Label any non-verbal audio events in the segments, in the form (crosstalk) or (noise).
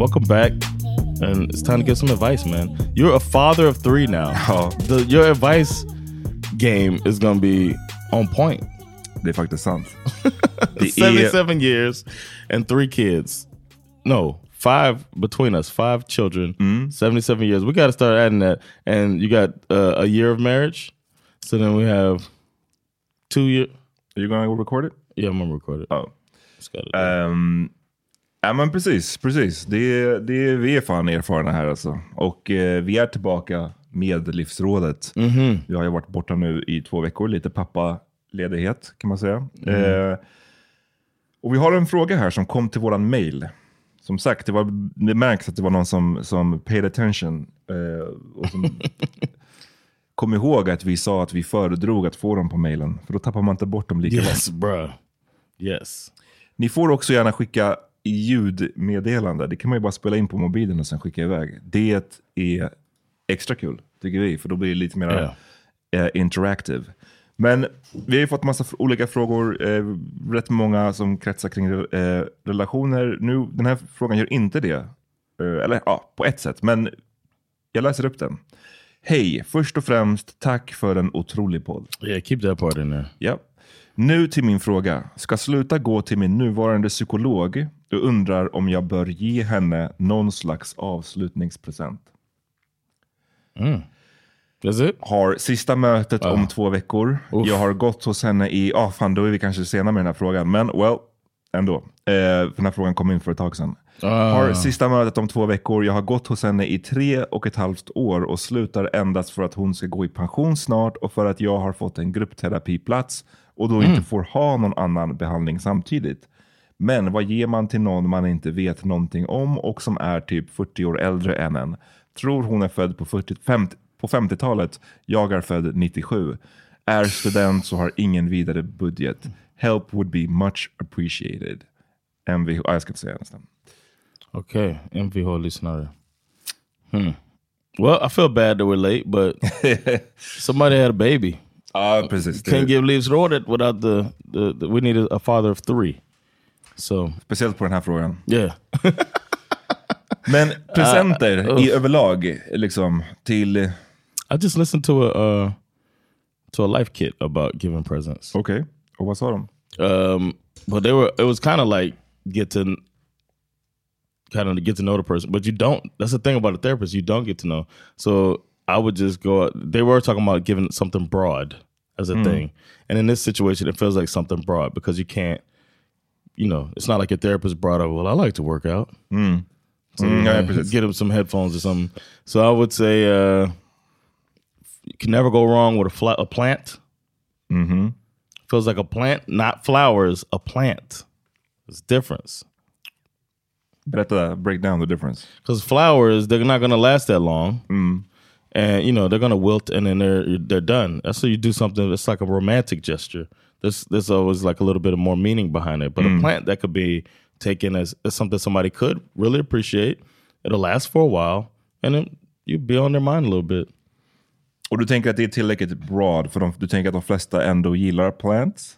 Welcome back. And it's time to give some advice, man. You're a father of three now. Ja, (laughs) The, your advice game is going to be on point. They sant. Det är, 77 years and three kids. No, five between us, five children, 77 years. We got to start adding that. And you got uh, a year of marriage. So then we have two year. are you gonna record it? Yeah, I'm going to record it. Ja. Just got it. Um, ja men precis, precis. Det, det, vi är fan erfarna här alltså. Och eh, vi är tillbaka med Livsrådet. Vi har ju varit borta nu i två veckor, lite pappaledighet kan man säga. Eh, och vi har en fråga här som kom till våran mail. Som sagt, det, var, det märks att det var någon som, som paid attention. Eh, och som (laughs) kom ihåg att vi sa att vi föredrog att få dem på mailen. För då tappar man inte bort dem lika lätt. yes. Yes. Ni får också gärna skicka ljudmeddelande. Det kan man ju bara spela in på mobilen och sen skicka iväg. Det är extra kul, tycker vi, för då blir det lite mer Ja. eh, interactive. Men vi har ju fått massa olika frågor, eh, rätt många som kretsar kring eh, relationer. Nu, den här frågan gör inte det. Eh, eller ja, på ett sätt. Men jag läser upp den. Hej, först och främst tack för en otrolig podd. Yeah, keep that part in there. Ja. Nu till min fråga. Ska sluta gå till min nuvarande psykolog och undrar om jag bör ge henne någon slags avslutningspresent. It? Har sista mötet om två veckor. Uff. Jag har gått hos henne i, ja fan då är vi kanske sena med den här frågan. Men well, ändå. Eh, den här frågan kom in för ett tag sedan. Har sista mötet om två veckor. Jag har gått hos henne i tre och ett halvt år och slutar endast för att hon ska gå i pension snart och för att jag har fått en gruppterapiplats och då inte får ha någon annan behandling samtidigt. Men vad ger man till någon man inte vet någonting om och som är typ 40 år äldre än en? Tror hon är född på, 40, 50, på 50-talet. Jag är född 97. Är student så har ingen vidare budget. Help would be much appreciated. MVH, ah, jag ska inte säga nästan. Okay, MVH-lyssnare. Hmm. Well, I feel bad that we're late, but (laughs) somebody had a baby. Ja, precis. Can't give leaves rewarded without the, the, the we need a, a father of three. So speciellt på den här frågan. yeah, (laughs) Men presenter i överlag, liksom till... I just listened to a uh, to a life kit about giving presents. Okej, och vad sa de? Um, but they were it was kind of like get to kind of get to know the person, but you don't. That's the thing about a therapist, you don't get to know. So I would just go. They were talking about giving something broad as a thing, and in this situation, it feels like something broad because you can't. You know, it's not like a therapist brought up. Well, I like to work out. So Mm, ja, uh, get him some headphones or something. So I would say uh, you can never go wrong with a, fla- a plant. Mm-hmm. Feels like a plant, not flowers, a plant. There's a difference. Berätta, break down the difference. Because flowers, they're not going to last that long. And, you know, they're going to wilt and then they're they're done. That's so you do something that's like a romantic gesture. There's, there's always like a little bit of more meaning behind it. But a plant that could be taken as, as something somebody could really appreciate. It'll last for a while. And then you'd be on their mind a little bit. Och du tänker att det är tillräckligt broad, för de, du tänker att de flesta ändå gillar plants?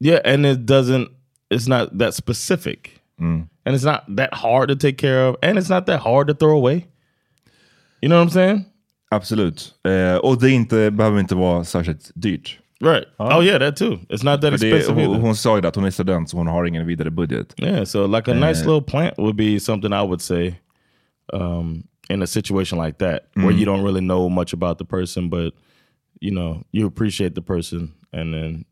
Yeah, and it doesn't. It's not that specific, and it's not that hard to take care of, and it's not that hard to throw away. You know what I'm saying? Absolut. Eh, och det inte, behöver inte vara särskilt dyrt. Right. Oh yeah, that too. It's not that För det, expensive hon, sa ju att hon är student så hon har ingen vidare budget. Yeah, so like a nice little plant would be something I would say um, in a situation like that where you don't really know much about the person, but you know you appreciate the person, and then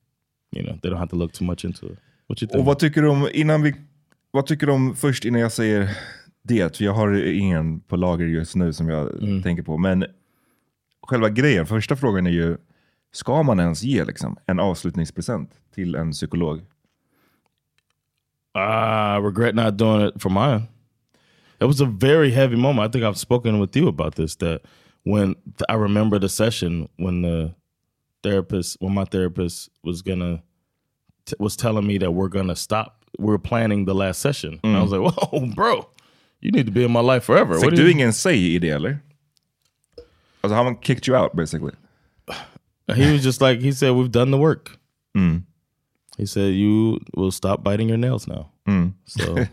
you know they don't have to look too much into it. What you think? Och vad tycker du om, innan vi, vad tycker du om, först innan jag säger det, för jag har ingen på lager just nu som jag tänker på, men själva grejen, första frågan är ju, ska man ens ge liksom, en avslutningspresent till en psykolog? I regret not doing it for mine. It was a very heavy moment. I think I've spoken with you about this. That when I remember the session when the therapist, when my therapist was gonna was telling me that we're gonna stop. We're planning the last session. And I was like, (laughs) "Whoa, bro, you need to be in my life forever." Fick What do du you- ingen say i det eller? Alltså han kicked you out basically. He was just like he said, "We've done the work." Mm. He said, "You will stop biting your nails now." Mm. So,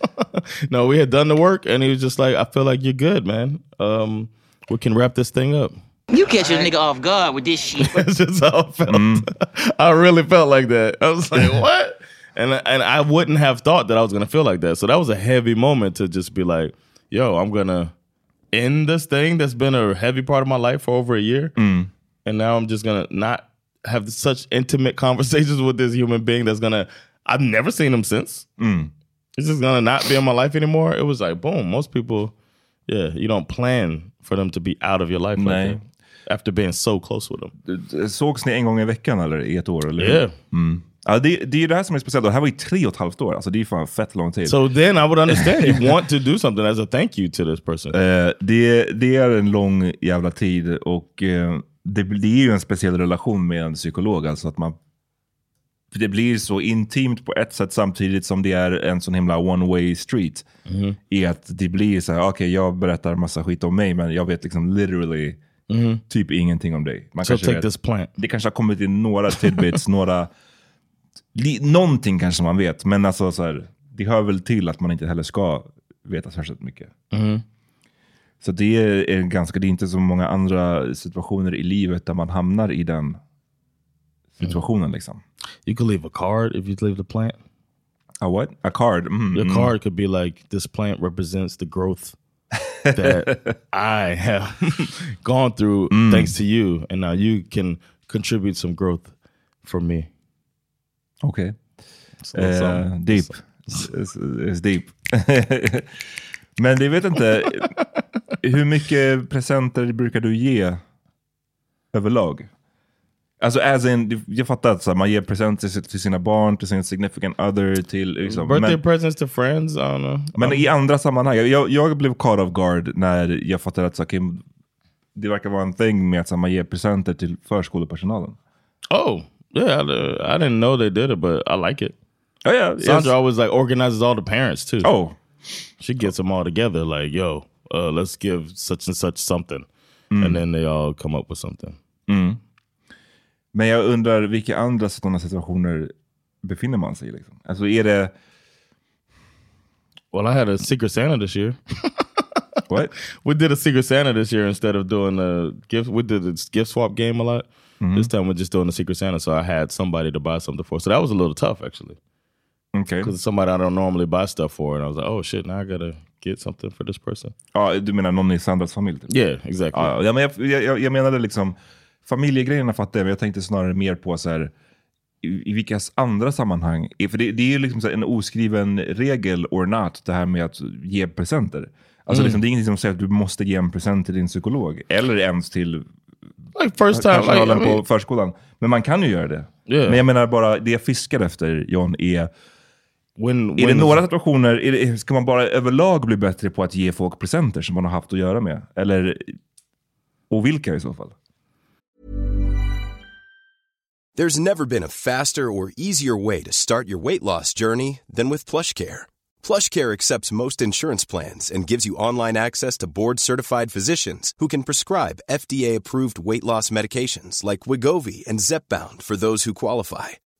(laughs) no, we had done the work, and he was just like, "I feel like you're good, man. Um, we can wrap this thing up." You catch a nigga off guard with this shit. (laughs) That's just how I felt. Mm. (laughs) I really felt like that. I was like, "What?" And and I wouldn't have thought that I was gonna feel like that. So that was a heavy moment to just be like, "Yo, I'm gonna end this thing that's been a heavy part of my life for over a year, and now I'm just gonna not have such intimate conversations with this human being that's gonna. I've never seen him since. It's just gonna not be in my life anymore. It was like boom. Most people, yeah, you don't plan for them to be out of your life like Nej. that after being so close with them. Sågs ni en gång i veckan eller i ett år? Eller? Yeah. Ja, det, det är ju det här som är speciellt. Det här var ju tre och ett halvt år. Alltså det är fan fett lång tid. So then I would understand you (laughs) want to do something as a thank you to this person. Eh, det, det är en lång jävla tid och eh, det blir ju en speciell relation med en psykolog. Alltså att man, det blir så intimt på ett sätt samtidigt som det är en sån himla one way street. I att det blir så här, okej jag berättar massa skit om mig men jag vet liksom literally typ ingenting om dig. Man so take vet- this plant. det kanske har kommit in några tidbits, (laughs) några... Li, någonting kanske man vet, men alltså så här, det hör väl till att man inte heller ska veta särskilt mycket. Så det är, ganska, det är inte så många andra situationer i livet där man hamnar i den situationen liksom. You could leave a card if you leave the plant. A what? A card? Mm, Your mm. card could be like, this plant represents the growth (laughs) that I have (laughs) gone through thanks to you. And now you can contribute some growth for me. So, Eh, so- deep. It's, it's deep. (laughs) Men jag vet inte, hur mycket presenter brukar du ge överlag? Alltså as in, jag fattar att så här, man ger presenter till, sina barn, till sin significant other, till liksom, Birthday men, presents to friends? I don't know. men i andra sammanhang, jag, jag blev caught off guard när jag fattade att så, okay, det verkar vara en thing med att så, man ger presenter till förskolepersonalen. Oh, yeah. I, I didn't know they did it, but I like it. Oh, yeah, Sandra yes. always like organizes all the parents too. Oh, She gets them all together, like, yo, uh, let's give such and such something. Mm. And then they all come up with something. Men jag undrar vilka andra sådana situationer befinner man sig i? Liksom? Alltså är det... Well, I had a Secret Santa this year. (laughs) What? we did a Secret Santa this year instead of doing a gift. We did a gift swap game a lot. This time we're just doing a Secret Santa, so I had somebody to buy something for. So that was a little tough actually, Okej. because somebody I don't normally buy stuff for, and I was like, oh shit, now I gotta get something for this person. Ja, du menar någon i Sandras familj? Typ. Yeah, exactly. Ja, ja, men jag, jag, jag menade liksom, familjegrejerna fattar jag, men jag tänkte snarare mer på så här, i, i vilka andra sammanhang, för det, det är ju liksom en oskriven regel or not, det här med att ge presenter. Alltså liksom, det är ingenting som säger att du måste ge en present till din psykolog, eller ens till like first time, like, I personalen mean, på förskolan. Men man kan ju göra det. Yeah. Men jag menar bara, det jag fiskar efter John är, when är det when några situationer, är det, ska man bara överlag bli bättre på att ge folk presenter som man har haft att göra med? Eller, och vilka i så fall? There's never been a faster or easier way to start your weight loss journey than with PlushCare. PlushCare accepts most insurance plans and gives you online access to board-certified physicians who can prescribe FDA-approved weight loss medications like Wigovi and Zepbound for those who qualify.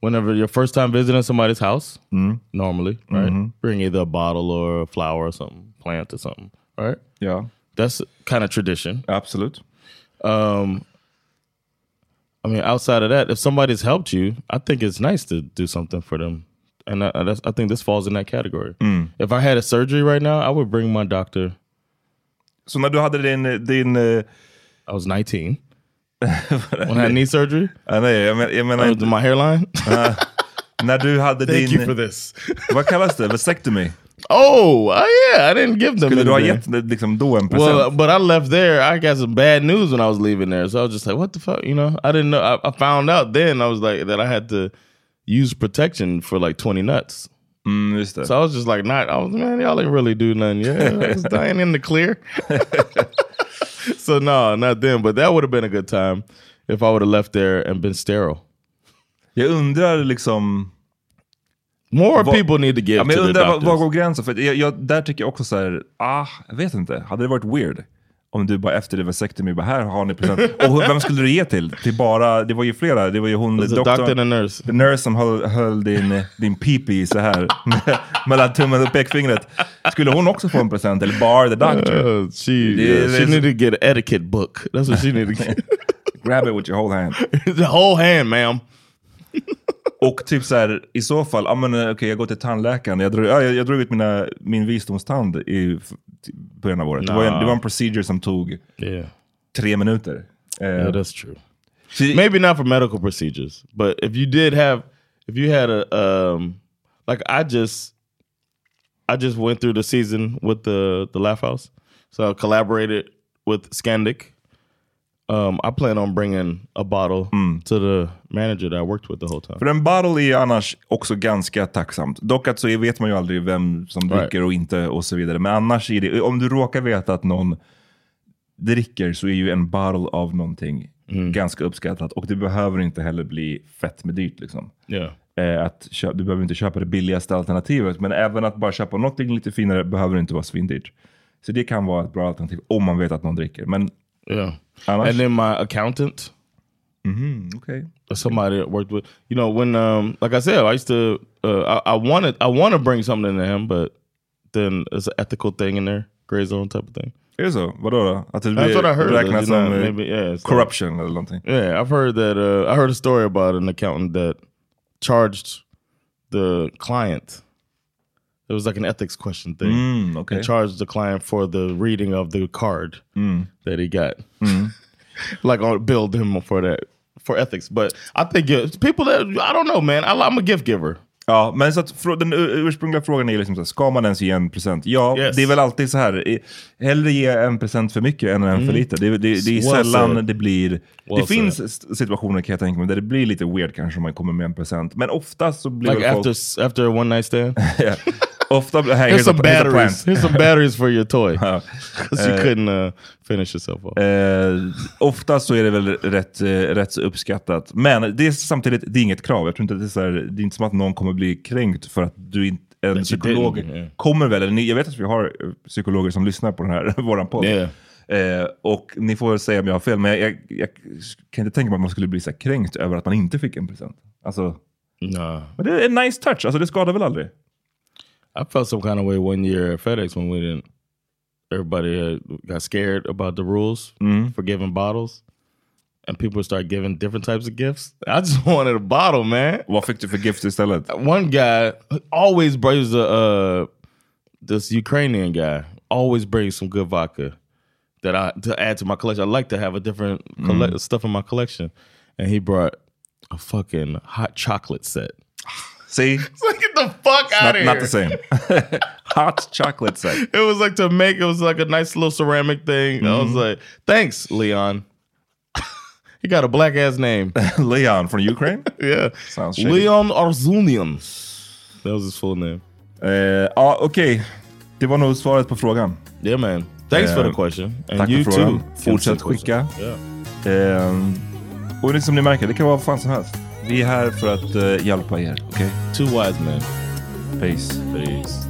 whenever your first time visiting somebody's house, normally, right, bring either a bottle or a flower or something, plant or something, right? Yeah. That's kind of tradition. Absolute. Um, I mean, outside of that, if somebody's helped you, I think it's nice to do something for them, and I, that's, I think this falls in that category. If I had a surgery right now, I would bring my doctor. Så när du hade din... din eh, I was 19 when I had knee surgery. ja, nej, jag, men, jag menar, Uh, my hairline. när du hade Thank din... you for this. Vad kallas det? Vasectomy? Oh, uh, yeah, I didn't give them. Skulle du ha gett liksom, då en present? Well, but I left there. I got some bad news when I was leaving there, so I was just like, "What the fuck?" You know, I didn't know. I, I found out then. I was like that I had to use protection for like twenty nuts. mm, just det. So I was just like, not. I was man, y'all ain't really do nothing. Yeah, I was (laughs) dying in the clear. (laughs) (laughs) so no, not then. But that would have been a good time if I would have left there and been sterile. Jag undrar liksom... More Vad- people need to give Ja, men to jag undrar var, doctors. var går gränsen? För jag, jag, där tycker jag också så här, ah, jag vet inte. Hade det varit weird? Om du bara efter det vasectomy, bara här har ni present. Och vem skulle du ge till? Till bara, det var ju flera, det var ju hon, It's a doctor and nurse. the nurse som höll, höll din, din pipi så här mellan tummen och pekfingret. Skulle hon också få en present? Eller bara the doctor? Uh, she Det- yeah, det she så- need to get an etiquette book. That's what she need to get. (laughs) Grab it with your whole hand. (laughs) the whole hand, ma'am. (laughs) Och typ så här, i så fall, ja men okej jag går till tandläkaren, jag drog, ja, jag, jag drog ut mina, min visdomstand i början av året. Det, var en, det var en procedure som tog Yeah. tre minuter. Eh, Yeah, that's true. Maybe not for medical procedures, but if you did have, if you had a, um, like I just, I just went through the season with the the Laugh House, so I collaborated with Scandic. Um, I plan on bringing a bottle to the manager that I worked with the whole time. För en bottle är annars också ganska tacksamt. Dock att så vet man ju aldrig vem som Right. dricker och inte och så vidare. Men annars är det, om du råkar veta att någon dricker så är ju en bottle av någonting Mm. ganska uppskattat. Och det behöver inte heller bli fett med dyrt liksom. Yeah. Eh, att du behöver inte köpa det billigaste alternativet, men även att bara köpa något lite finare behöver inte vara svindyrt. Så det kan vara ett bra alternativ om man vet att någon dricker. Men Yeah. And then my accountant, Mhm, okej. somebody that worked with, you know, when um, like I said, I used to, uh, I, I wanted, I want to bring something to him, but then it's an ethical thing in there, gray zone type of thing. Är det så? Vadå då? Att det That's what I heard. räknas you know, som maybe, yeah, corruption eller någonting? Yeah, I've heard that. Uh, I heard a story about an accountant that charged the client. It was like an ethics question thing. Mm, okay. And charged the client for the reading of the card Mm. that he got. (laughs) like on billed him for that for ethics. But I think uh, people that I don't know, man. I, I'm a gift giver. Ja, men så att frå- den ur- ursprungliga frågan är liksom så här, ska man ens ge en present? Ja, Yes. det är väl alltid så här. Hellre ge en present för mycket än en för Mm. lite. Det, det, det är Well sällan said. det blir... Well det finns s- situationer kan jag tänka mig där det blir lite weird kanske om man kommer med en present. Men oftast så blir Like väl after folk... after a one night stand. (laughs) Ofta. Hey, Here's some batteries. Here's some batteries for your toy. (laughs) Because you Eh, couldn't uh, finish yourself off. Eh, ofta så är det väl rätt, eh, rätt uppskattat. Men det är samtidigt, det är inget krav. Jag tror inte att det är, så här, det är inte som att någon kommer bli kränkt för att du inte en psykolog yeah. kommer väl, eller ni, jag vet att vi har psykologer som lyssnar på den här, (laughs) våran podd. Yeah. Eh, och ni får säga om jag har fel, men jag, jag, jag kan inte tänka mig att man skulle bli så kränkt över att man inte fick en present. Alltså, Nah. men det är en nice touch, alltså det skadar väl aldrig? I felt some kind of way one year at FedEx when we didn't. Everybody had, got scared about the rules for giving bottles, and people started giving different types of gifts. I just (laughs) wanted a bottle, man. Vad fick du för gift istället? One guy always brings a uh, this Ukrainian guy always brings some good vodka that I to add to my collection. I like to have a different colle- stuff in my collection, and he brought a fucking hot chocolate set. See? (laughs) Get the fuck out Not, of not the same. (laughs) Hot chocolate set. (laughs) It was like to make it was like a nice little ceramic thing. I was like, thanks, Leon. he got a black ass name. Leon from Ukraine? yeah. Sounds shady. Leon Arzunian. That was his full name. Eh, ja, okej. Det var nog svaret på frågan. Yeah, man. Thanks for Eh, the question. And Tack you för frågan. too. Fortsätt skicka. Yeah. Eh, och det som ni märker, det kan vara vad fan som helst. Vi är här för att eh, hjälpa er. Okej? Two wise men. Peace. Peace.